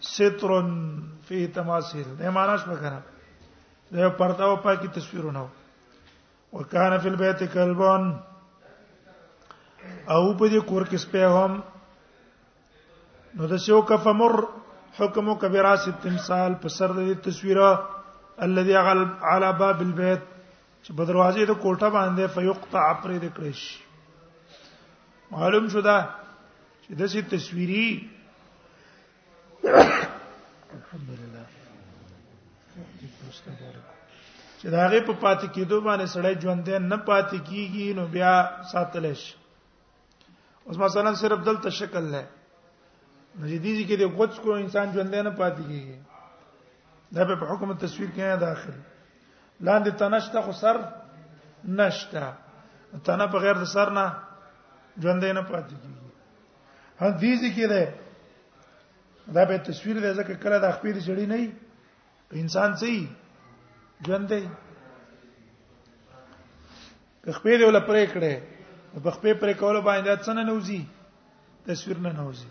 ستر فيه تماثيل نه معناش وکړه دا پرده او پاکي تصویرونه وکانه فی البیت کلبون او په دې کور کې سپه هم نو د شو کفمر حکم کبراس التمثال په سر د تصویره الذي غلب على باب البيت چې په دروازې د کوټه باندې فیقطع پر دې کړی شي معلوم شو دا چې د سي تصویری الحمدلله چې دا غي په پاتې کېدو باندې سړی ژوند نه پاتې کیږي نو بیا ساتل شي اوس مثلا صرف دلته شکل نه نجدي کې د قدس کو انسان ژوند نه پاتې کیږي دا په حکم تصویر کې نه داخل لاندې تنشته خو سر نشته تنه په غیر د سر نه ژوند نه پاتې کیږي حدیث کې ده دا به تصویر ده ځکه کله د خپل جړی نه انسان سي ژوند دی که خپې دی ولا پرې کړې په خپې پرې کول باندې څنګه نوځي تصویر نه نوځي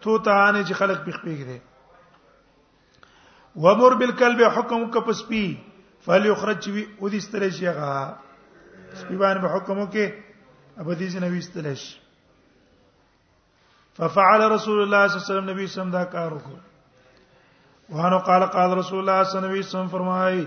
تو تانه چې خلک پیخ پیګره ومر بالکلب حکم کپس پی فلیخرج وی او دې ستل شي هغه سپی باندې به حکم وکي ابو دې جن وی ستل شي ففعل رسول الله صلی الله علیه وسلم نبی سم دا کار وکړ وانه قال قال رسول الله صلی الله علیه وسلم فرمای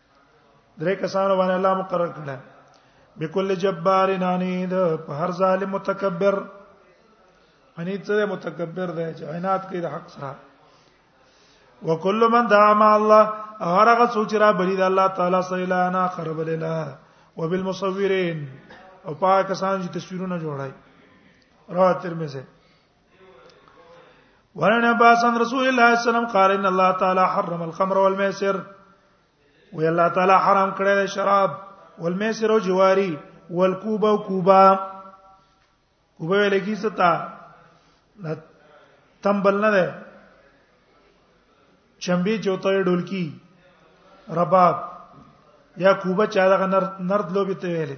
درې کسانو باندې الله مقرر کړل بكل جبار عنيد په هر ظالم متکبر اني څه متکبر دی چې عینات کوي د حق سره وکل من دعا مع الله هرغه سوچ را بری د الله تعالی سره لا انا خرب لنا وبالمصورين او پاکستان چې تصویرونه جوړای رواه ترمذی ورن عباس ان رسول الله صلی الله علیه وسلم قال ان الله تعالی حرم الخمر والميسر وی الله تعالی حرام کړی دی شراب والميسر او جواری والکوبه او کوبا کوبه ویل کی ستا تمبل نه ده چمبي چوتای ډولکی رباب یا کوبه چا دغه نرد لوبي ته ویلې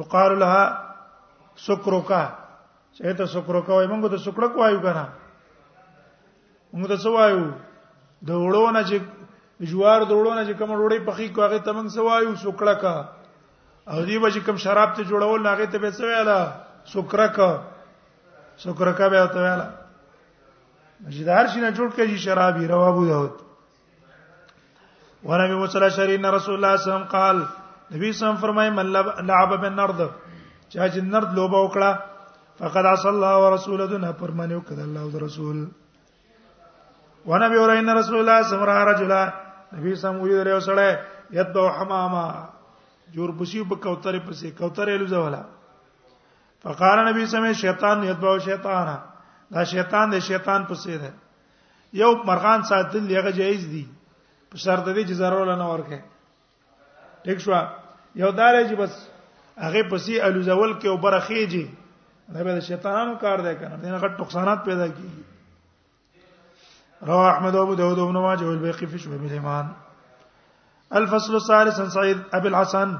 یقال لها سکروکا چې ته سکروکا وای موږ ته سکړک وایو کنه موږ ته څه وایو د وړونه چې جوار د وړونه چې کوم وړې پخې کوغه ته موږ څه وایو سکړکا او دی به چې کوم شراب ته جوړول هغه ته به څه ویاله سکرکا سکرکا به ته ویاله چې د هر شي نه جوړ کړي شرابي رواه ابو داود ونبي وصلی شرین رسول الله صلی الله علیه وسلم قال نبی صلی الله فرمای من لعب بالنرد چا چې نرد لوبه وکړه فقد عصى الله ورسوله دنا فرمانه وکړه الله او رسول ونبي ورین رسول الله صلی الله علیه رجلا نبی صلی الله علیه وسلم سره یتبو حماما جور بشی په کوتره پسې کوتره لوزه ولا فقال نبی صلی الله علیه وسلم شیطان یتبو شیطانا دا شیطان دی شیطان پسې ده یو مرغان ساتل یغه جایز دي په شرط دې چې ضرر نه ورکه ټیک شو یو دار چې بس هغه پسې الوزول کې او برخېږي دا به شیطانانو کار دی کنه دغه غټ نقصانات پیدا کیږي رواه احمد ابو داود ابن ماجه والبيقي في شعب الايمان الفصل الثالث عن سعيد ابي الحسن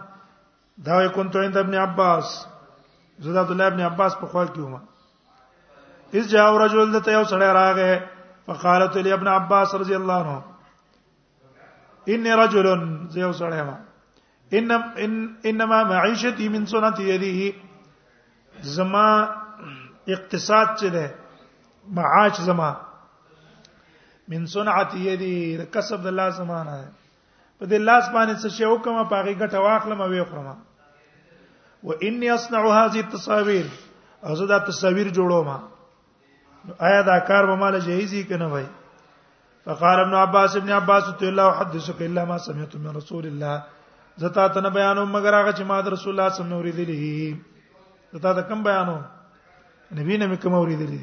دا وی كنت عند ابن عباس زه د عبد الله ابن عباس په خوا کې وم اذ جاء رجل دته یو سړی راغی فقالت لي ابن عباس رضی الله عنه ان رجل زه یو سړی ما ان ان انما معيشتي من سنت يديه زما اقتصاد چې ده معاش زما من صنعت يدي کسب الله زمانه په دې لاس باندې څه شی وکم په هغه ګټه واخلم او یې خورم و انی اصنع هذه التصاویر او زه دا تصاویر جوړوم آیا دا کار به مال جایزي کنه وای فقال ابن عباس ابن عباس تو الله حدثك الا ما سمعت من رسول الله زتا تن بیانو مگر هغه چې ما د رسول الله صلی الله علیه وسلم اوریدلی زتا ته کوم بیانو نبی نه کوم اوریدلی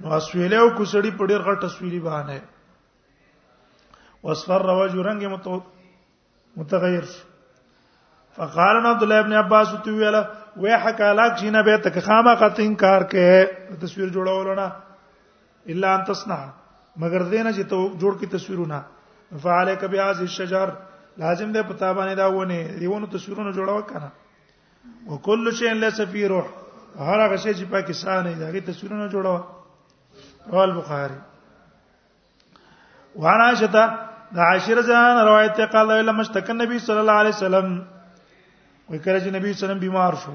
نو اسویله او کوسړی په ډیر غټ اسویلی باندې واصفر رواج رنگ متغیر شو فقال عبد الله ابن عباس تو ویلا ویحک علاک جینا به تک خامہ قط انکار کې تصویر جوړول نه الا ان تصنع مگر دینه چې ته جوړ کی تصویرونه فعلک بیاز الشجر لازم ده پتا باندې دا ونه دیونه تصویرونه جوړاو کنه وکل شی ليس فی روح هر هغه شی چې پاکي سانه دی هغه تصویرونه جوړو رواه البخاری وعن عائشه د عائشه رضی الله عنها روایت ته قال لما اشتكى النبي صلى الله عليه وسلم وکړه چې نبی صلی الله علیه وسلم بیمار شو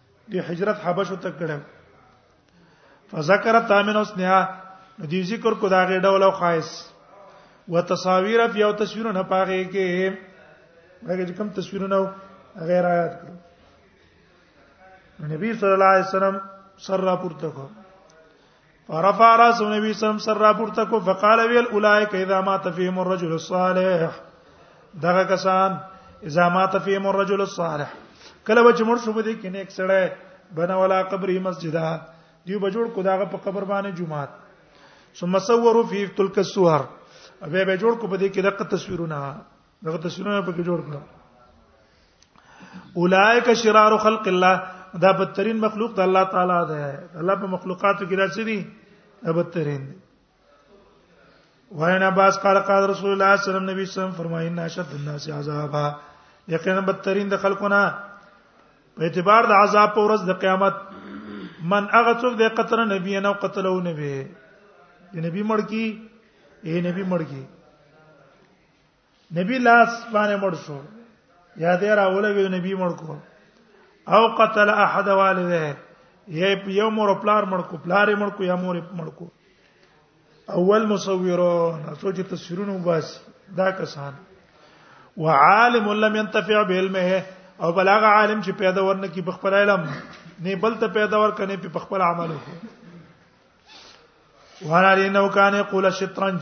دی هجرت حبشو ته کړه فذكر تامن اسنها دی ذکر کو دا غي ډول او خاص وتصاویر فی او تصویرونه پاغه کې هغه کوم تصویرونه غیر آیات کړو نبی صلی الله علیه وسلم سر را پورته کو فرفع راس نبی سم سر را پورته کو فقال ویل اولائک اذا ما تفهم الرجل الصالح دغه کسان اذا ما تفهم الرجل الصالح کله به جمهور شو بده کې نیک سړی بنا ولا قبر مسجدا دیو به جوړ کو داغه په قبر باندې جمعات ثم صوروا فی تلک الصور به به جوړ کو بده کې دغه تصویرونه دغه تصویرونه په کې جوړ کړو اولائک شرار خلق الله دا بدترین مخلوق د الله تعالی دی الله په مخلوقاتو کې راځي دي بدترین دی واینا باس قال قال رسول الله صلی الله علیه وسلم نبی صلی الله علیه وسلم فرمایي ان اشد الناس عذابا یقینا بدترین د خلقونه په اعتبار د عذاب په ورځ د قیامت من هغه څوک د قتل نبی نه قتلو نبی د نبی مړ کی اے نبی مړ کی نبی لاس باندې مړ شو یا دې راولګي نبی مړ کو او قتل احد والده یې یو مور پلار مړ کو پلار مړ کو یا مور مړ کو اول مصورون سوچ تصویرونه وباس دا کسان وعالم لم ينتفع بعلمه او بلاغ عالم چې پیدا ورنه کی بخپل علم نه بل ته پیدا ور کنه په خپل عمل وکړي وهر علي نو کان یقول شطرنج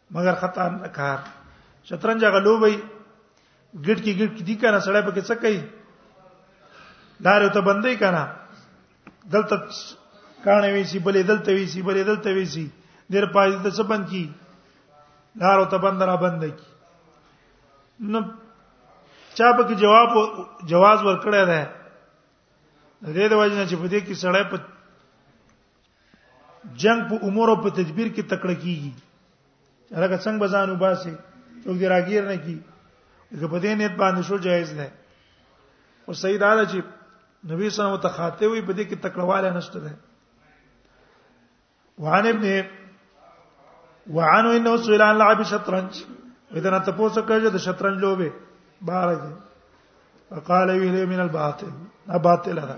مګر خطا نه کار شطرنج غلوبي ګډ کې ګډ دي کنه سړی پکې څه کوي لارې ته بندې کنه دلته کانه وی سی بلې دلته وی سی بلې دلته وی سی ډیر پاج د څه بند کی لارو ته بند را بند کی نو چا په کې جواب جواز ورکړی دی د دې د وجه نه چې په دې کې سړی په جنگ په امور او په تدبیر کې تکړه کیږي هغه څنګه بزانو باسي څوک دی راګیر نه کی که په دې نیت باندې شو جایز نه او سید اعلی چې نبی صلی الله علیه وسلم ته خاطه وي په دې کې تکړواله نشته ده وعن ابن وعنه انه سئل عن لعب شطرنج اذا نه تاسو کړه د شطرنج لوبه بار دي وقال ویله من الباطل نه باطل ده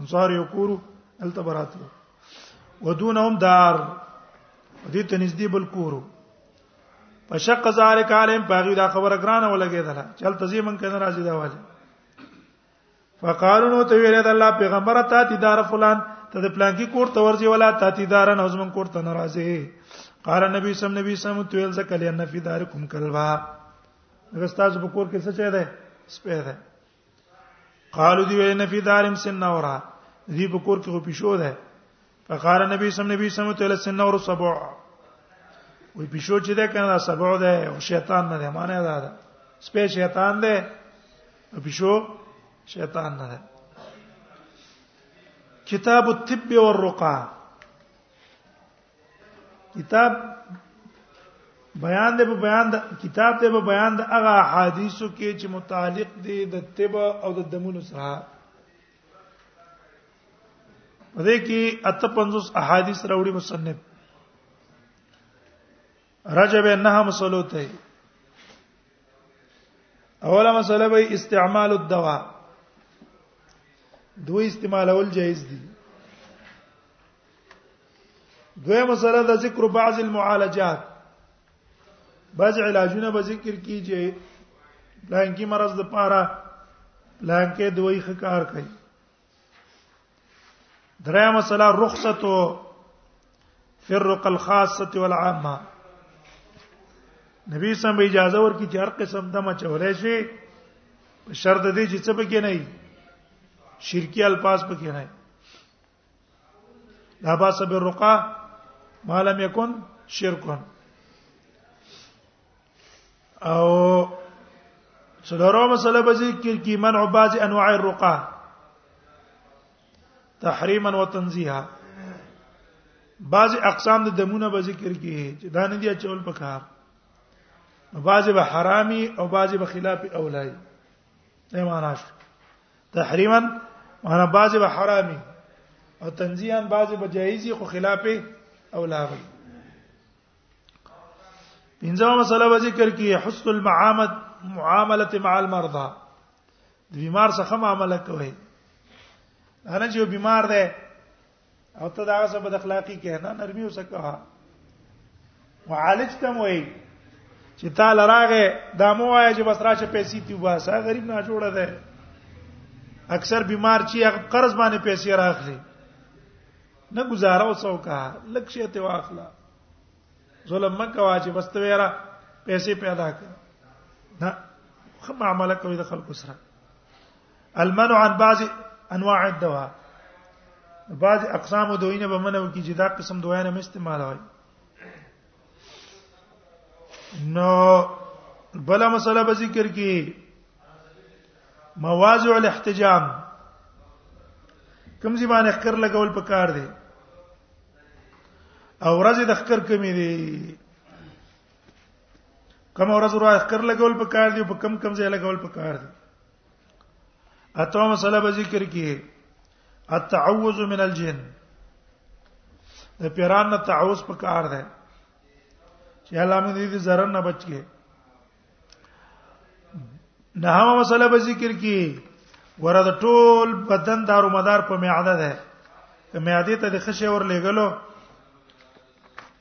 انصار یو کورو الته براتلو ودونهم دار دې ته نږدې بل کورو فشق ذلك عليهم باغي دا خبره ګرانه ولګیدله چل تزي من کنه راځي دا والي فقالو نو ته ویل د الله پیغمبر ته تی دار فلان ته د پلان کې کوړ ته ورځي ولا ته تی دار نه زمون کوړ ته ناراضي قال نبی سم نبی سم تو ویل زکل ان فی دارکم کلبا هغه تاسو په کور کې څه چي ده سپه ده قالو دی وین فی دارم سنورا دی په کور کې خو پښو ده فقال نبی سم نبی سم ته له سنور سبع وی پښو چې ده کنه سبع ده او شیطان نه ده معنی دا ده سپه شیطان ده پښو شیطان نه ده کتاب الطب والرقى کتاب بیان دی په بیان د کتاب دی په بیان د هغه احادیثو کې چې متعلق دي د طب او د دمونو سره په دې کې اته 50 احادیث راوړي مصنف رجب نه مسلو ته اوله مسله به استعمال الدواء دوی استعمالول جایز دي دوی مسله د ذکر بعض المعالجات بعض علاجونه به ذکر کیږي لانکی مرض د پاره لانکی دوی خکار کوي درې مسله رخصت فرق الخاصه والعامه نبی سم به اجازه ورکړي چې هر قسم دم چولې شي په شرط دې چې څه پکې نه وي شرکی الفاظ پکې نه وي لا باس بالرقا ما لم يكن شرکا او څلورو مسله به ذکر کی منع بعض انواع الرقا تحریما وتنزیها بعض اقسام د دمونه به ذکر کی چې دا نه دی چول پکار بعض به حرامي او بعض به خلاف اولای دی معنی شو تحریما وانا بعضی به حرامي او تنزیها بعضی به جایزي خو خلاف اولا وي پنځمه مسله به ذکر کی حسن المعامله معامله مع المرضى د بیمار سره معامله کوي انا چې بیمار ده او ته دا څه بد اخلاقی کې نه نرمي وسکه معالجتم وای چې تا لراغه دا مو وای چې بس راشه پیسې تی واسه غریب نه جوړه ده اکثر بیمار چې هغه قرض باندې پیسې راخلي نه گزاره وسو کا لکشه ته واخلا ظلم مکه واجب بس ته ویرا پیسې پیدا کړ نه خو معاملې کوي د خلکو سره المنع عن بعض انواع الدواء بعض اقسام دوینه به منو کی چې دا قسم دویا نه استعمال وای نو بل مسله به ذکر کی مواضع الاحتجام کوم ځای باندې خکر لګول پکار دی او ورځې د خکر کمی دی کوم ورځ ورو خکر لګول پکار دی په کم کم ځای لګول پکار دی اته مسله به ذکر کی التعوذ من الجن د پیران نه تعوذ پکار ده چې الله مې دې zarar نه بچ کې نه هغه مسله به ذکر کی ورته ټول بدن دارو مدار په معده ده معده ته د خشه ور لګلو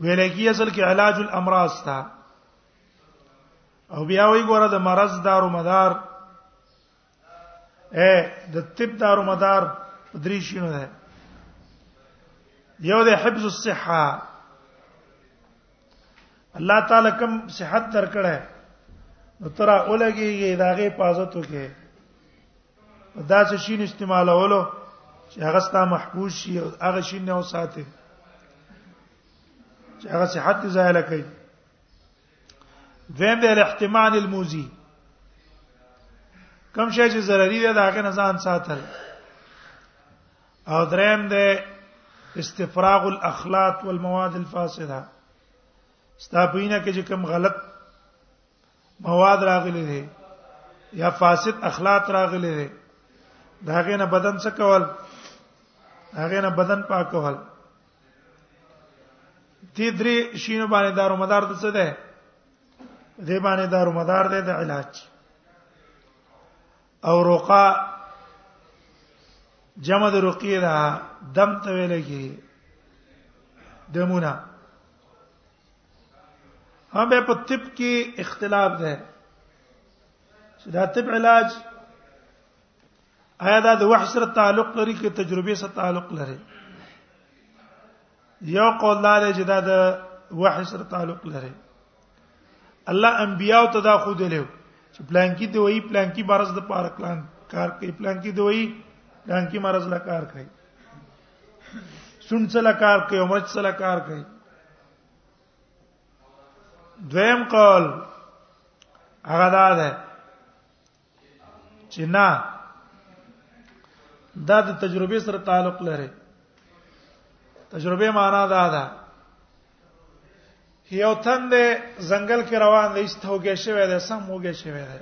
ویلګي اصل کې علاج الامراض تا او بیا وی ګوره د مرض دارو مدار اے د طب دارو مدار درې شینو ده یو د حفظ الصحه الله تعالی کوم صحت درکړه نو ترا اولګي داغه پازتو کې دا څه شین استعمالولو چې هغه ستا محفوظ شي او هغه شین نه وساته چې هغه صحت زایل کوي دویم د الاحتمال الموزي کم شي چې ضروري ده دا هغه نه ځان ساتل او دریم د استفراغ الاخلاط والمواد الفاسده ستاپینه کې چې کوم غلط مواد راغلي دي یا فاسد اخلاق راغلي دي دا هغه نه بدن څه کول هغه نه بدن پاکول دې درې شینو باندې دارو مدار د څه ده دې باندې دارو مدار ده د علاج او رقا جمع د رقیه ده دم ته ویل کی دمونه هم به په طب کې اختلاف ده چې دا طب علاج آیا دا د وحش سره تعلق لري کې تجربه سره تعلق لري یو قول دا دی چې دا د وحش سره تعلق لري الله انبیاء ته دا خو دلیو چې پلان کې دی وایي پلان کې مرز د پارک پلان کار کوي پلان کې دی وایي پلان کې مرز لا کار کوي سن سره کار کوي او مچ سره کار کوي دویم قول هغه دا ده چې نه دا د تجربه سره تعلق لري تجربه معنا دا ده یو تند زنګل کې روان دی است هوګې شوی دی سم هوګې شوی دی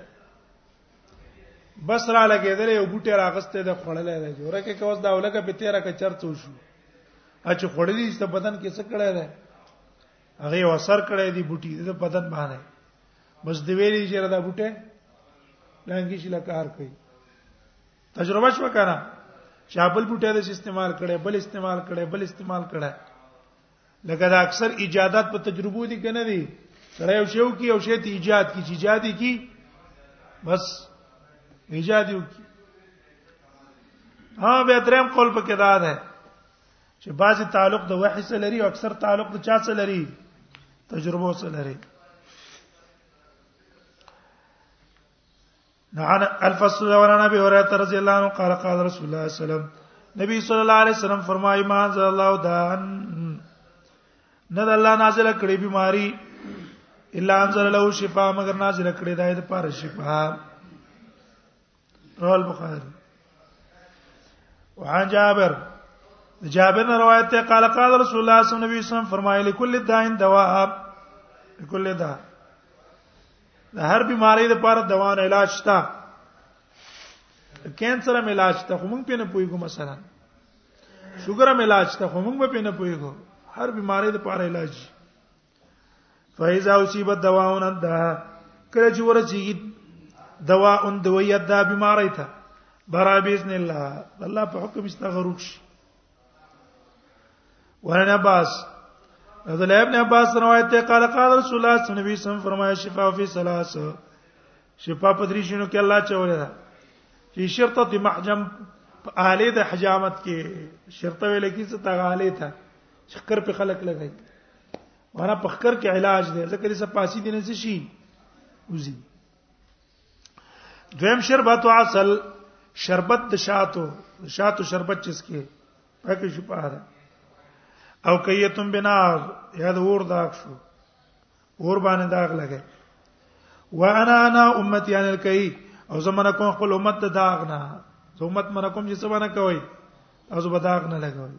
بس را لګیدل یو بوټي راغسته د خړلې ده جوړه کې کوس دا ولګه په تیرا کې چرته شو اچ خړلې چې بدن کې څه کړه ده هغه وسر کړه دی بوټي د بدن باندې بس دی ویلې چې دا بوټي لانګي شي لکار کوي تجربه شو کنه چې خپل بوټي د استعمال کړي بل استعمال کړي بل استعمال کړي لکه دا اکثر ایجادات په تجربو دي کنه دي سره یو شیو کې یو شی ته ایجاد کی چې ایجاد کی بس ایجاد یو کی ها به دریم قول په کې دا ده چې بعضی تعلق د وحی سره لري او اکثر تعلق د چا سره لري تجربو سره لري نعن الفصل ولا نبي هريره رضي الله عنه قال قال رسول الله صلى الله عليه وسلم نبی صلی الله علیه وسلم فرمایي ما انزل الله دان نه الله نازل کړي بیماری الا انزل له شفاء مگر نازل کړي دایته پر شفاء رواه البخاري وعن جابر جابر نے روایت ته قال قال رسول الله صلی الله علیه وسلم فرمایلی کل داء دوا لكل داء د هر بیماری لپاره دوا نه علاج شته کینسر هم علاج شته خو موږ پینې پویګو مثلا شوګر هم علاج شته خو موږ پینې پویګو هر بیماری لپاره علاج فایزا اصیب دواون ده کله چې ورچیږي دوا اون دوی دا بیماری ته برا باذن الله الله په حکم استغروک شي ورن عباس عبد الله ابن عباس روایت ته قال قال رسول الله صلی الله علیه وسلم فرمایا شفاء فی ثلاث شفاء پدری شنو کې الله چوله ده فی شرطه محجم آله د حجامت کې شرطه ویل کی څه تغاله ته شکر په خلق لګای ورا پخکر کې علاج دی ځکه لسه پاسی دي نه شي وزي دویم شربت عسل شربت د شاتو شاتو شربت چې سکي پکې شي پاره او کیتم بنا یاد ور داغ شو ور باندې داغ لګي وانا انا امتي ان الکي او زمونه کوم خپل امت ته داغ نه زه امت مر کوم چې څه باندې کوي او زه بداغ نه لګوي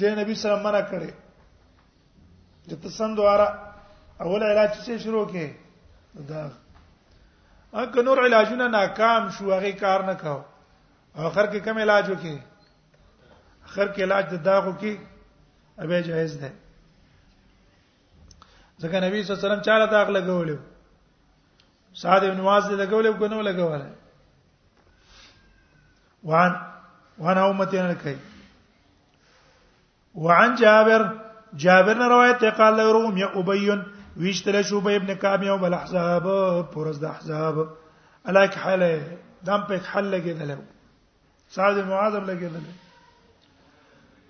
د نبی سره منع کړي د تسند دواره اول علاج څه شروع کې دا اګه نور علاجونه ناکام شو هغه کار نه کاو اخر کې کوم علاج وکي اخر کې علاج د داغو کې ابه جایز ده ځکه نبی صلی الله علیه وسلم چاله داغ لګولیو ساده نواز لګولیو کنه لګولیو وان وان امتین لکای وعن جابر جابر نے روایت ہے قال روم یا ابین ویشتل شو به ابن کعب یوم الاحزاب پرز د احزاب الک حاله دم په حل لګیدل سعد معاذ هم لګیدل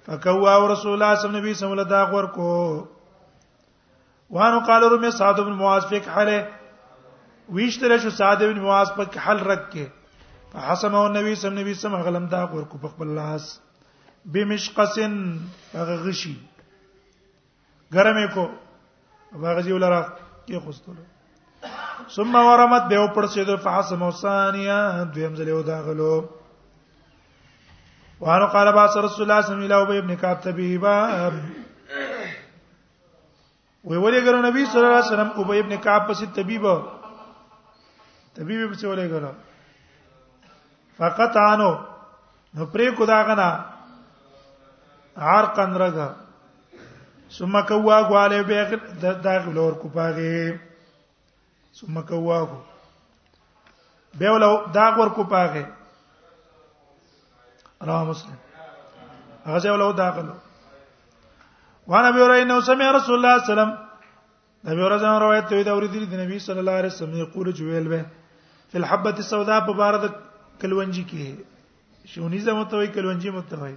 فکوا رسول الله صلی الله علیه وسلم دا غور کو وانو قال رمي سعد بن معاذ فيك حاله ویشتل شو سعد بن معاذ په حل رک کې فحسم او نبی سم نبی سم غلم دا ور کو په خپل لاس بمشقسن هغه غشي ګرمه کو هغه جی ولرا کې خوستل ثم ورمت به پر سید فحسم ثانیا دویم ځله ودا غلو وانو قال باس رسول الله صلی الله علیه وسلم الى ابي ابن كعب تبيبا وی ولې ګرو نبی صلی الله علیه وسلم ابی ابن کعب پسې طبيب طبيب پسې ولې ګرو فقط انو نو پرې کو دا غنا عرقن رګه ثم کوا غواله به داخل اور کو پاګه ثم کواه به ول دا ور کو پاغه رواه مسلم هغه ځای ول دا غلو وانا به ورای نو سمع رسول الله صلی الله علیه وسلم د به ورځ روایت دی دا ورته دی نبی صلی الله علیه وسلم یقول جویل به فی الحبه السوداء په بار د کلونجی کې شونی زمته وی کلونجی متوي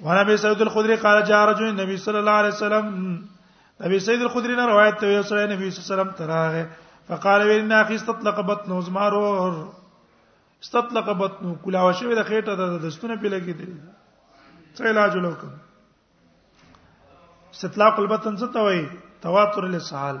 وانا به سعید الخدری قال جاء رجل النبي صلی الله علیه وسلم ابي سعيد الخدري نه روایت ته یو سره نبی صلی الله علیه وسلم تراغه فقال ان اخي استطلق بطنه زمارور استطلق بطنه کلا وشوي د خېټه د دستونه په لګي دي څه علاج وکم استطلاق البطن څه ته وایي تواتر الاسهال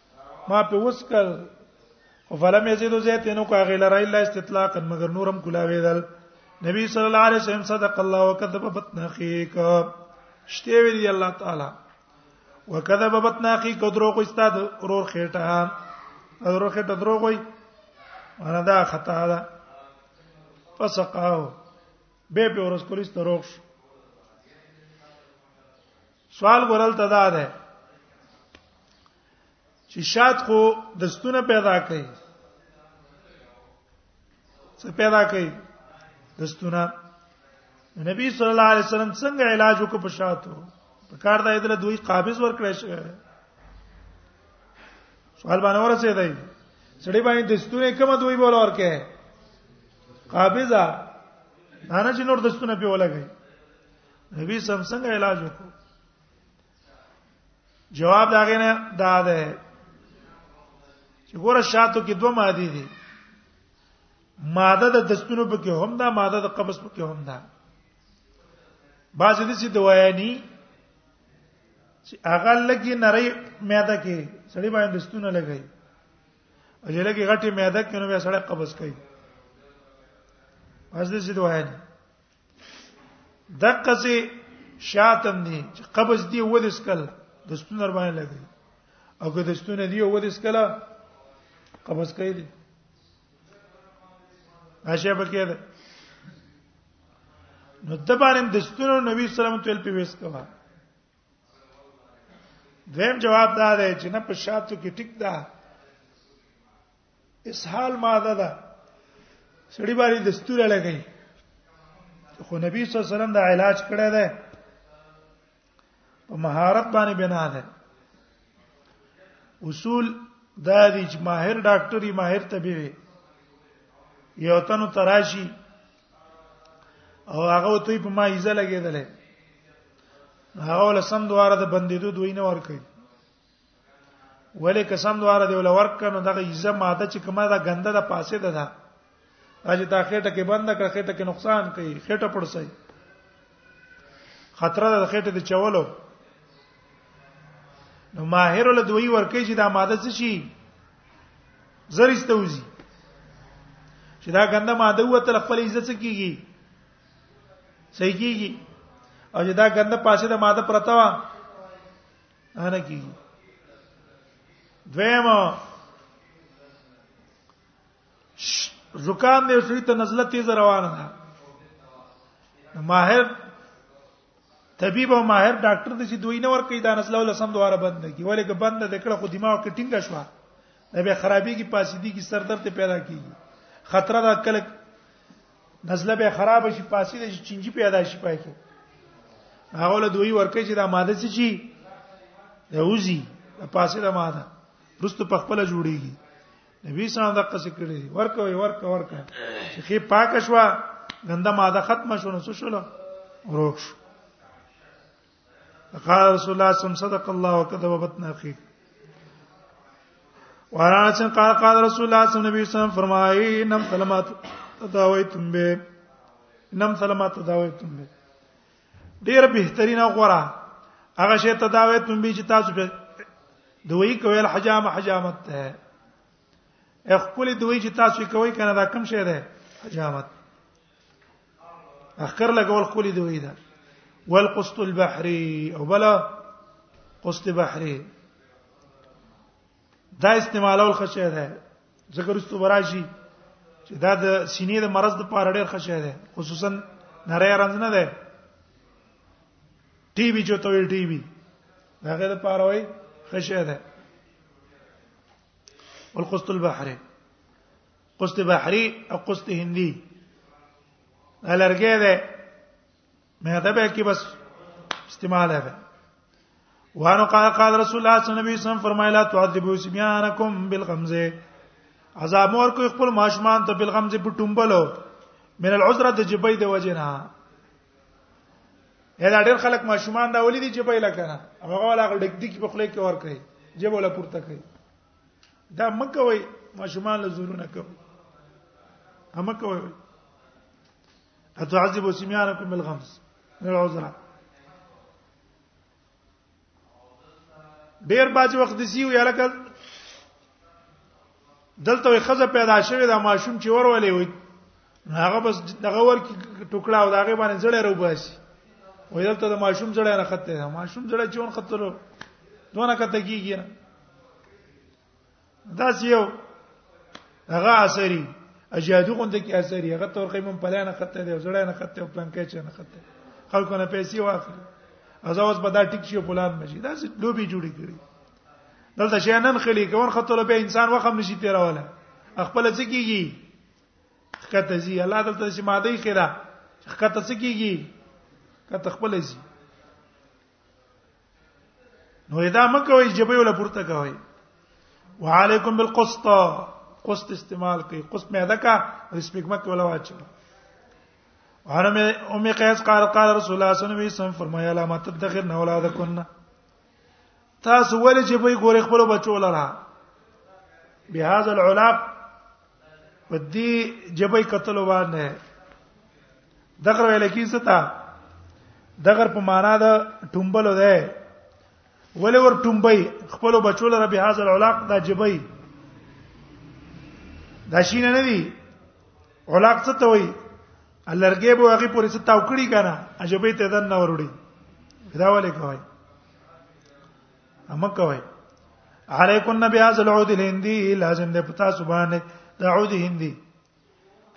ما په وسکل فلم یزيد زيت نو کا غیل را الا استطلاقا مگر نورم کلاوی دل نبی صلی الله علیه وسلم صدق الله وکذب بطن اخیک شته وی دی الله تعالی وکذب بطن اخیک دروغ استاد رور خېټه رور خېټه دروغ وای انا دا خطا ده فسقاو به په ورس کولیس دروغ شو سوال ګورل تدا ده چې شاد خو د ستونه پیدا کړي څه پیدا کړي د ستونه نبی صلی الله علیه وسلم څنګه علاج وکړ په شاتو په کار دا ایدله دوی قابض ورکړی شو سوال باندې ورسې دی سړی باندې د ستونه کومه دوی بوله ورکه قابضه نه چې نور د ستونه په ولګي نبی سم څنګه علاج وکړو جواب دا غینه دا ده چې ګوره شاتو کې دوه ماده دي ماده د دستونو په کې هم ده ماده د قبض په کې هم ده بعض دې چې دوایانی چې هغه لګي نری معده کې سړی باندې دستونه لګي او چې لګي غټي معده کې نو بیا سړی قبض کوي بعض دې چې دوایانی دقه سي شاتم دي چې قبض دی ودس کله د ستونر باندې لګي او که د ستونه دی ودس کله قبض کوي دي عاشیا بکې ده نو د باندې د ستونو نبی صلی الله علیه وسلم تل په وېس کوا دیم جواب دا دی چې نه په شاتو کې ټیک ده اسهال ماده ده سړی باندې دستور لګی خو نبی صلی الله علیه وسلم دا علاج کړی دی په مهارت باندې بنا ده اصول دا دي چې ماهر ډاکټر یې ماهر طبيب یو تنو تراشی او هغه ته په ما ایزه لګیدلې هغه ول سم دواره د بندیدو دوی نه ور کوي ولې قسم دواره دی ولور کنو دغه یزه ماده چې کومه دا غنده ده پاسه ده دا چې تا خېټه کې بند کړه خېټه کې نقصان کوي خېټه پړسي خطر ده خېټه د چولو نو ماهر له دوی ورکه چې دا ماده څه شي زریستوزی چې دا غنده ماده وته خپل عزت کیږي صحیح کیږي او چې دا غنده پاسه د ماده پرتا هغه کیږي دویم زکام دې شوی ته نزله تیز روانه ده ماهر طبيب او ماهر ډاکټر د چې دوی نه ور کوي دا نزله ول سم دواره بند کی ولې که بند د کړه خو دماغ کې ټینګه شوه دا به خرابې کی پاسې دي کی سر درد پیدا کیږي خطر دا کله نزله به خراب شي پاسې د چنجي پیدا شي پای کې هغه له دوی ورکه چې دا ماده څه چی د وزي د پاسې د ماده رستو په خپل جوړیږي نبی صلی الله علیه وسلم د قصې کړې ورکه ورکه ورکه چې خې پاک شوه ګنده ماده ختمه شونه څه شول روښ قال رسول الله صم صدق الله وكذب بطن اخي وراچ قال قال رسول الله صلی الله علیه وسلم فرمایي نم سلامات تداویتم به نم سلامات تداویتم به ډیر بهترین غوړه هغه شی تداویتم به چې تاسو به دوی کوي الحجام حجامت ته خپل دوی چې تاسو کوي کنه دا کم شی ده حجامت اخر لګول خولې دی وې دا والقسط البحري او بلا قسط بحري دا استعمالول خشه ده ذکر است براشي چې دا د سینې د مرض د پاره ډېر خشه ده خصوصا نری رنځ نه ده ټي بي جو ته ویل ټي بي دا غیر پاره وای خشه ده والقسط البحري قسط بحری او قسط هندي الرګه ده مې دا به کې بس استعمال ده وانه قال قال رسول الله صلی الله علیه وسلم فرمایلا تعذبوا سبيانكم بالغمزه عذاب مور کو خپل ماشمان ته بالغمزه په ټومبلو من العذره د جبې د وجنه دا ډېر خلک ماشومان دا ولې دي چې په لکنه هغه ولا ډک دي په خله کې ور کوي جیب ولا پورته کوي دا مکوي ماشومان له زورونه کوي اما کوي اتعذب سميانكم بالغمز من العذرا ډیر باج وخت دی سیو یا لکه دلته خزه پیدا شوه دا ماشوم چې ورولې وي هغه بس دغه ور کې ټوکړه او دغه باندې زړه روباسي وې دلته د ماشوم زړه نه خطه ده ماشوم زړه چې ون خطلو دونه کته کیږي دا یو هغه اثري اجادو غوند کې اثري هغه تور قیمم پلان خطه دی زړه نه خطه پلان کې چنه خطه خلکو نه پیسې واخلي ازاوس به دا ټیک شي پلان مشي دا لوبي جوړي کړي دلته شینن خلی کون خطه له انسان وخم نشي تیراواله خپل څه کیږي خطه زی الله دلته چې ماده خیره خطه څه کیږي کته خپل زی نو ادا مکوي جبه ولا پورته کوي وعليكم بالقسط قسط استعمال کوي قسط مې ادا کا او سپګمه کې ولا واچو وعن ام قيس قال قال رسول الله صلى الله عليه وسلم فرمایا لا ما تدخرن اولادکن تاسو ولې چې به ګورې خپل بچو لره بهذا العلاق په دې جبې قتل باندې دغه ویل کیسه تا دغه په معنا د ټومبل ده ولې ور ټومبي خپل بچو لره به هاذ العلاق دا جبې دا شینه نه دی علاق څه ته وایي الرګې به هغه پورې څه تاو کړی کنه عجبې ته دن نه وروړي دا ولې کوي اما کوي علیکن نبی از العود الهندی لازم ده پتا سبحانه دا عود هندی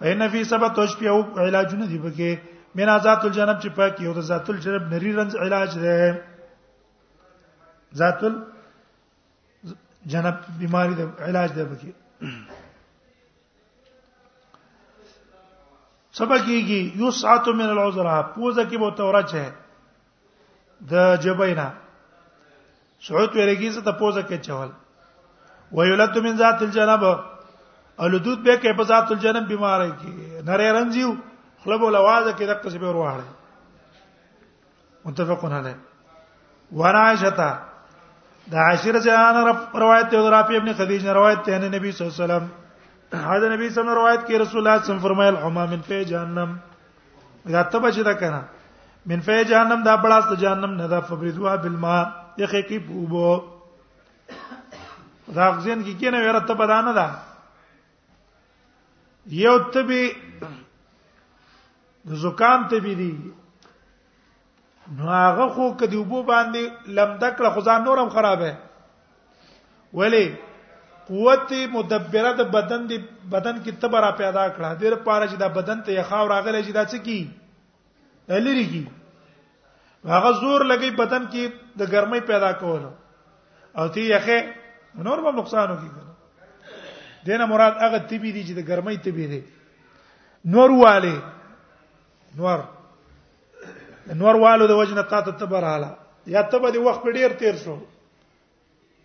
فإن في سبت تشبيه او علاجونه دي پکې من ذات الجنب چې پاکي او ذات الجنب نری رنز علاج ده ذات الجنب بیماری ده علاج ده پکې سبا کیږي یو ساعت من العذرا پوزه کې به تورچ ہے د جبینا سعود ورګی څه ته پوزه کې چول ویولد من ذات الجنب الودود به کې په ذات الجنب بیماری کې نری رنجیو خلب ول आवाज کې دغه څه به ورواړي متفقون علی ورایشتا د عاشر جهان روایت دی رافی ابن خدیج روایت ته نبی صلی الله علیه وسلم حضرت نبی صلی الله علیه وسلم روایت کې رسول الله صلی الله علیه وسلم فرمایل حمام من فی جهنم دا تبه چې دا کنه من فی جهنم دا بلاس د جهنم نه دا فبرزوا بالماء یخه کی بوبو دا غزين کې کینه ویره تبه دا نه ده یو تبي د زکام تبي دي نو هغه خو کدی وبو باندې لمده کړه خو ځان نورم خرابه ولی قوت مدبره د بدن دی بدن کې تبرا پیدا کړه د لپاره چې دا بدن ته یخاو راغلی چې دا څه کی لری کی هغه زور لګی بدن کې د ګرمۍ پیدا کول او تی یخه نور به نقصان وکړي دینه مراد هغه تبي دي چې د ګرمۍ تبي دي نور والے نور نور والو د وجنه تا ته تبراله یا تبه د وخت په ډیر تیر شو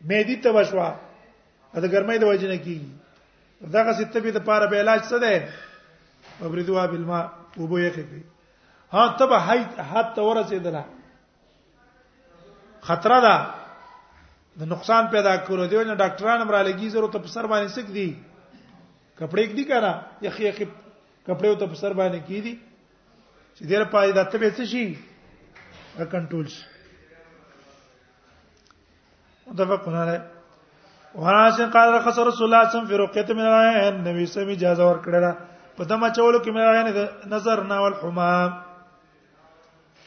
مې دي تبه شو د ګرمۍ د وجنه کیږي دغه ستې په لپاره به علاج څه ده وبردوا بالماء وبو یې کوي ها تبه هاي حد ورسېدله خطر ده د نقصان پیدا کولو دی نه ډاکټران هم را لګي زرو ته په سر باندې سک دي کپڑے کې دي کنه یخ یخ کپڑے ته په سر باندې کې دي چې دیر پای د تبه څه شي کنټرول شي متفقون علیه وهاش قال رخص رسول الله صم في رقيه من العين نبی سمي اجازه ور کړل په دمه چولو کې من العين نظر نا والحمام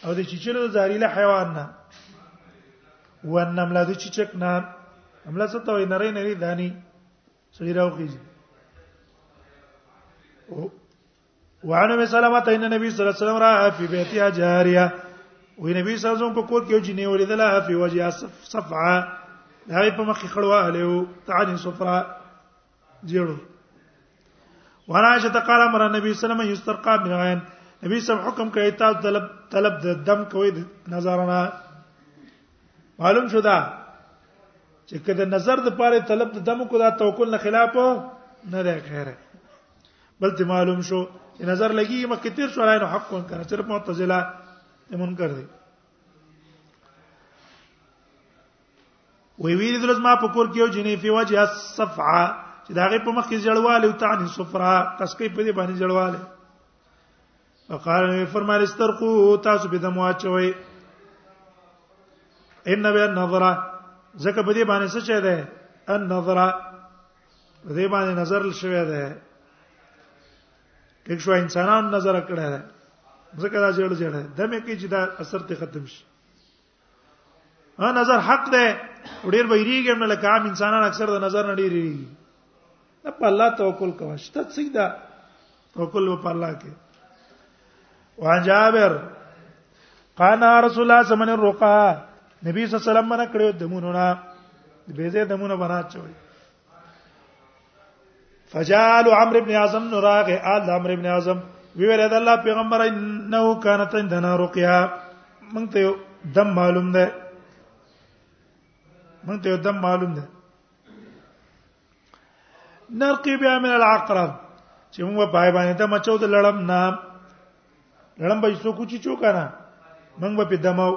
او د چیچلو زهريله حیوان نه ونمله د چیچک نه املا څه ته وای نری نری دانی سړي راوخیږي وعن ام سلمہ ان نبی صلی الله علیه وسلم را فی بیتها جاریه وی نبی صلی الله علیه وسلم په کوټ کې جنې ولیدله فی وجه صفعه دا په مخ خړوا هلو تعالی صفرا جوړو ورایشه قال امر نبی صلی الله علیه وسلم یسترقا من عین نبی صلی حکم کوي تا طلب طلب د دم کوي نظرنا معلوم شو دا چې کله نظر د پاره طلب د دم کو دا توکل نه خلاف نه ده خیره بل ته معلوم شو چې نظر لګي مکه تیر شو راي نو حق کون کنه صرف معتزله منکر دي وی ویل دلته ما په کور کې یو جنې په وجه الصفعه چې دا غي په مخ کې جړواله او تعني صفرا تسکې په دې باندې جړواله فقال نبی فرمایل استرقو تاسو به دمو اچوي ان به نظره زکه په دې باندې څه چي ده ان نظره دې باندې نظر شوی دی ټیک شو انسانان نظر کړه ده ځکه دا جوړ جوړ ده مې کې چې دا اثر ته ختم شي ها نظر حق ده ډیر به یریږي نه لکه عام انسانان اکثر د نظر نه ډیریږي په الله توکل کوه شته څه ده توکل په الله کې وان جابر قال رسول الله صلی الله علیه وسلم الرقا نبی صلی الله علیه وسلم منه کړو دمونو نه به زه دمونه بنا چوي فجعل عمرو بن اعظم نراغ آل عمرو بن اعظم وی ویل د الله پیغمبر انه کانت عندنا رقیا مونږ ته دم معلوم ده مونږ ته دم معلوم ده نرقي بیا من العقرب چې موږ پای باندې ته مچو د لړم نه لړم به څوک چې چو کنه موږ به په دمو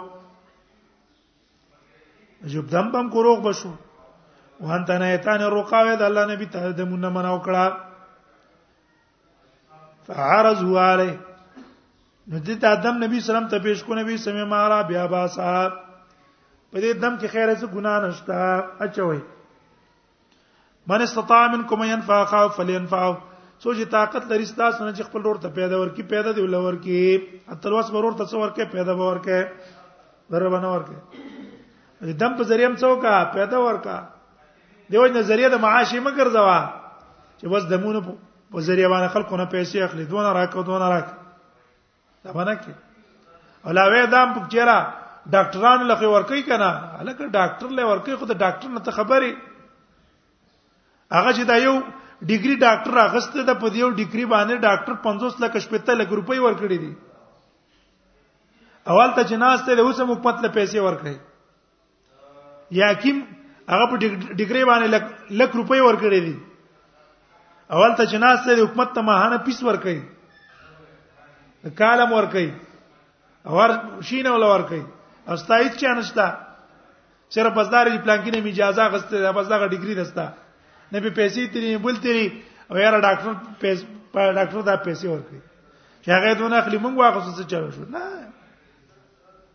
جب دم بم کوروغ بشو وان تنه ایتان رقاوه د الله نبی ته د مونږ منو کړه فعرض هو علی نو دې ته آدم نبی سلام ته پیش کو نبی سمې مارا بیا با صاحب په دې دم کې خیره څه ګنا نشته اچوي من استطاع منکم ينفع خاف فلينفع سوچ طاقت لري تاسو نه چې خپل ور ته پیدا ورکی پیدا دی ول ورکی اتلواس ورور ته څو ورکه پیدا ورکه دربنه ورکه دم په ذریعہ څوکا پیدا ورکا دیو نظریه د معاشي مګر زوا چې بس دمونه په ذریعہ باندې خلکو نه پیسې اخلي دونه راکو دونه راک دا باندې کې علاوه دا په چیرې ډاکټران لخوا ورکی کنه الکه ډاکټر له ورکی خو د ډاکټر نه خبري هغه چې دا یو ډیګری ډاکټر اغسته د په دیو ډیګری باندې ډاکټر 50 لک شپته لک روپۍ ورکړي دي اول ته جناز ته له اوسه حکومت له پیسې ورکړي یاکیم هغه په ډیګری باندې لک لک روپۍ ورکړې دي اول ته جناز ته حکومت ته ماهانه پیس ورکړي کالم ورکړي اور شینه ول ورکړي او ستایت چا نشتا صرف بازار دی پلان کې نه اجازه غسته ده بس دا ډیګری دستا نه به پیسې تیری بل تیری او یار ډاکټر پیس ډاکټر دا پیسې ورکړي چې هغه دونه اخلي مونږ واخصه څه چلو شو نه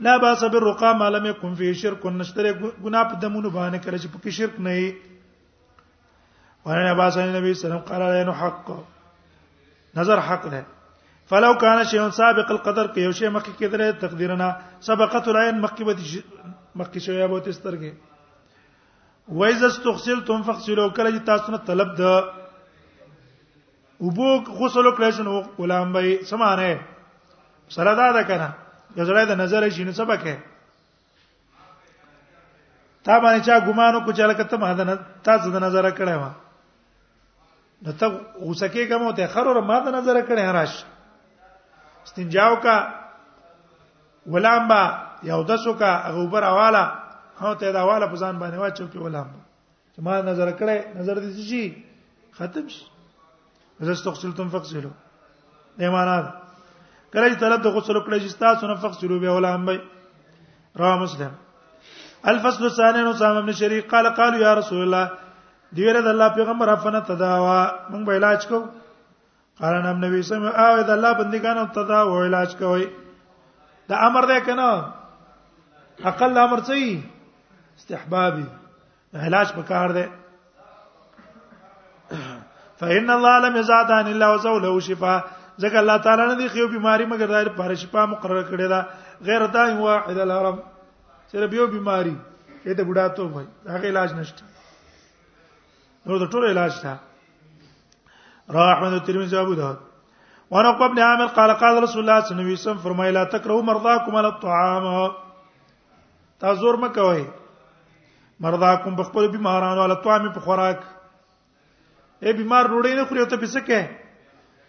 لا باس بالرقا ما لم يكن فيه شرك نشتره ګنا په دمونو باندې کړی چې پکې شرک نه وي وانا باس النبي صلی الله علیه وسلم قال عین حق نظر حق ده فلو كان شيء سابق القدر کې یو شی مخکې کېدره تقدیرنا سبقت العين مخکې به مخکې شوی به تسترګې وایز استغسلتم فغسلوا کله چې تاسو نه طلب ده وبو غسل کړی شنو غلام به سمانه سره دا ده کنه غزړه د نظر شي نو سبکه تا باندې چا ګمانو کو چاله کته ما ده تاسو د نظر کړه ما نو ته غوسکه کوم ته خرور ما ده نظر کړه هراش استنجاو کا غلام با یو دسو کا غوبر اواله هو ته دا والا په ځان باندې واچو کې غلام چې ما نظر کړې نظر دې شي ختم شي اذا استغسلتم فاغسلوا دې معنا ده کله چې طلب د غسل کړی چې تاسو نه فاغسلوا به ولا هم رواه مسلم الفصل الثاني عن اسامه بن شريك قال قالوا يا رسول الله دیره د الله پیغمبر افنه تداوا موږ به علاج کو قال نبی نبی سم او د الله بندگانو ته دا و علاج کوي دا امر ده کنه اقل امر څه استحبابي علاج پکار ده فإن الله لم يزاد عن الله وزوله شفاء ځکه الله تعالی نه دی خو بیماری مگر دار پر شفا مقرر کړی دا غیر دا واحد الحرم صرف یو بیماری اته بډا ته وای هغه علاج نشته نو د ټولو علاج ته رواه احمد الترمذي ابو داود وانا قبل عامر قال قال رسول الله صلى الله عليه وسلم فرمایلا تکرو مرضاکم علی الطعام تا زور مکوئ مرضاکم بخپل بیمارانو علی الطعام په خوراک اے بیمار روړې نه خوري ته پسه کې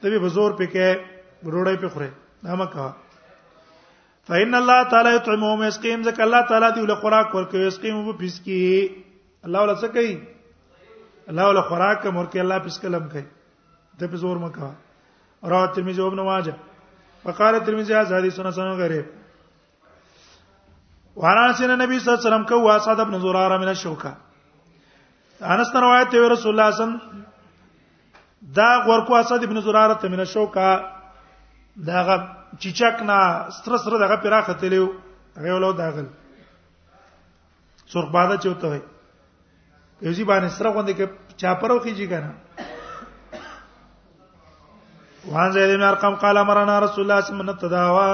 ته به زور پکې روړې په خوره نه مکه فإن الله تعالی يطعمهم يسقيهم ذک الله تعالی دی له خوراک ورکوي يسقيهم په پسکی الله ولا څه کوي الله ولا خوراک کوم ورکه الله پس کلم کوي ته په زور مکه رواه ترمذی او ابن ماجه وقال ترمذی هذا حدیث حسن غریب وعن سن النبي صلى الله عليه وسلم كوا سعد بن زراره من الشوكه انس نے روایت ہے رسول الله صلی الله علیه وسلم دا ورکو اسد ابن زراره ته من الشوكه داغه چیچک نه ستر سره دغه پیرا ختلیو هغه ولو داغل سرخ باده چوته وي په یوځي باندې سره غوندې کې چا پرو کیږي کنه وان زید بن ارقم قال امرنا رسول الله صلی الله علیه وسلم تداوا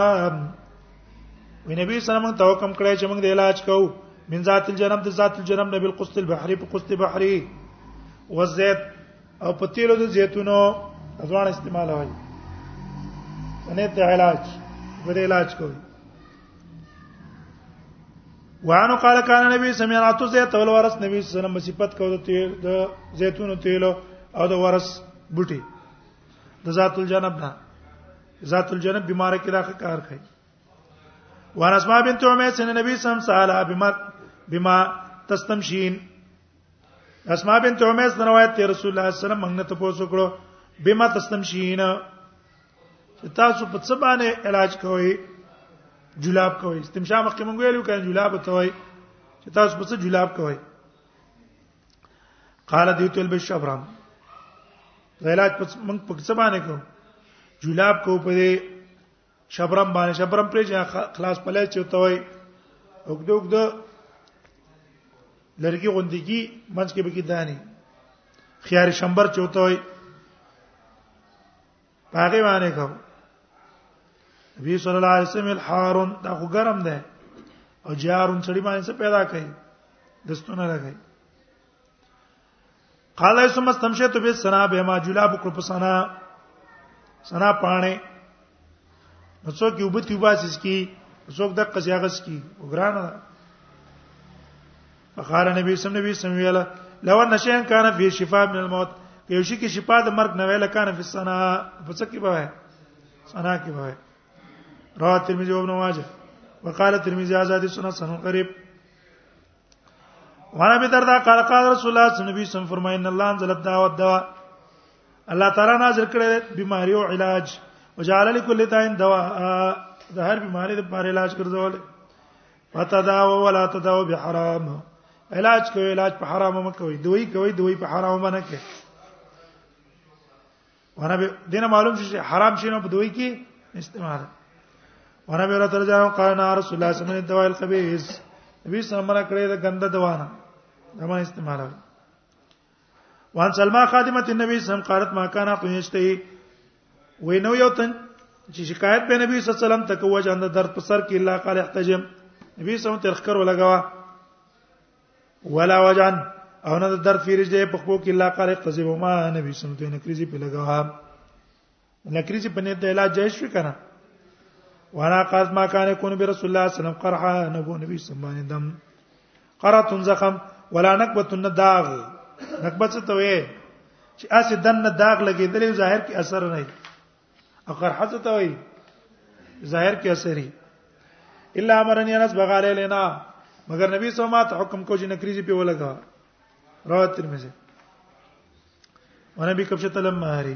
وی نبی صلی الله علیه وسلم ته حکم کړی چې موږ د علاج کوو من ذات الجنب د ذات الجنب نبی القسط البحری په قسط بحری وزيت او په تیلو د زیتونو ځوان استعمال وایي نه ته علاج غیر علاج کوي وانه قال کان نبی سمعت زیت ول ورس نبی صلی الله علیه وسلم صفات کو د تیل د زیتون تیل او د ورس بوټي د ذات الجنب نه ذات الجنب بیمار کې دا کار کوي وان اسماء بنت عميس ان النبي صلى الله عليه وسلم بما بما تستمشين اسماء بنت عمیس روایت ته رسول الله صلی الله علیه وسلم موږ ته پوښتنه کړو بما تستمشینا تاسو په څه باندې علاج کوئ جلاب کوئ استمشاء مخکې مونږ ویلو کله جلاب ته وای چې تاسو په څه جلاب کوئ قال دیت البشبرم علاج په مونږ په څه باندې کوو جلاب کو په دې شبرم باندې شبرم پرې چې خلاص پلای چې ته وای وګدو وګدو لرګي غوندګي منځ کې به کې دانی خيار شمبر چوته وای هغه باندې کو نبی صلی الله علیه وسلم الحارون دا خو ګرم ده او جارون چړي باندې څه پیدا کوي دستونه راغی قال ثم استمشيت بالسنا بما جلاب کړ په سنا سنا پانه نو څوک یو بتی وباسس کی څوک د قصیاغس کی وګران فقال نبی صلی الله علیه وسلم ویلا لو ان شیئا کان فی شفاء من الموت یو شي کې شفاء د مرګ نه ویلا کان فی السنا په څه کې به وای سنا کې به وای رواه ترمذی او ابن ماجه وقال ترمذی آزاد سنن سنن قریب وانا به دردا قال قال رسول الله صلی الله علیه وسلم فرمای ان الله انزل الدواء الدواء الله تعالی نازل کړی بیماری او علاج وجعل لكل داء دواء د هر بیماری لپاره علاج ګرځول وتداوا ولا تداوا بحرام علاج کوي علاج په حرام مکوي دوی کوي دوی په حرام باندې کوي ونه به دینه معلوم شي حرام شي نه په دوی کې استعمال ونه به راتل ځان قال نه رسول الله صلی الله علیه وسلم دوال خبيث نبی صلی الله علیه کړی د ګنده دوانه دمه استعمال وان سلمہ خادمه النبي صلی الله علیه وسلم قالت ما كان قيشته وینو یو تن چې شکایت په نبی صلی الله علیه وسلم تکوه جان د درد په سر کې الله قال احتجم نبی صلی الله علیه وسلم ترخکر ولګوا ولا وجن او نه در فیرج دی په خو کې لا قال قذب ما نبی سم ته نکریزي په لگا نکریزي په نیت د علاج جایز شو کنه وانا قاز ما کان کون به رسول الله صلی الله علیه وسلم قرحه نبو نبی سم باندې دم قرات زخم ولا نکبت النداغ نکبت څه ته وې چې اسې دن داغ لګېدلې ظاهر کې اثر نه اقرحه څه ته وایي ظاهر کې اثرې الا امرني انس بغاله لینا مگر نبی صلی الله علیه وسلم حکم کو چې نکریزي په ولګا رواه ترمذی ونبي کبشه تلم مهری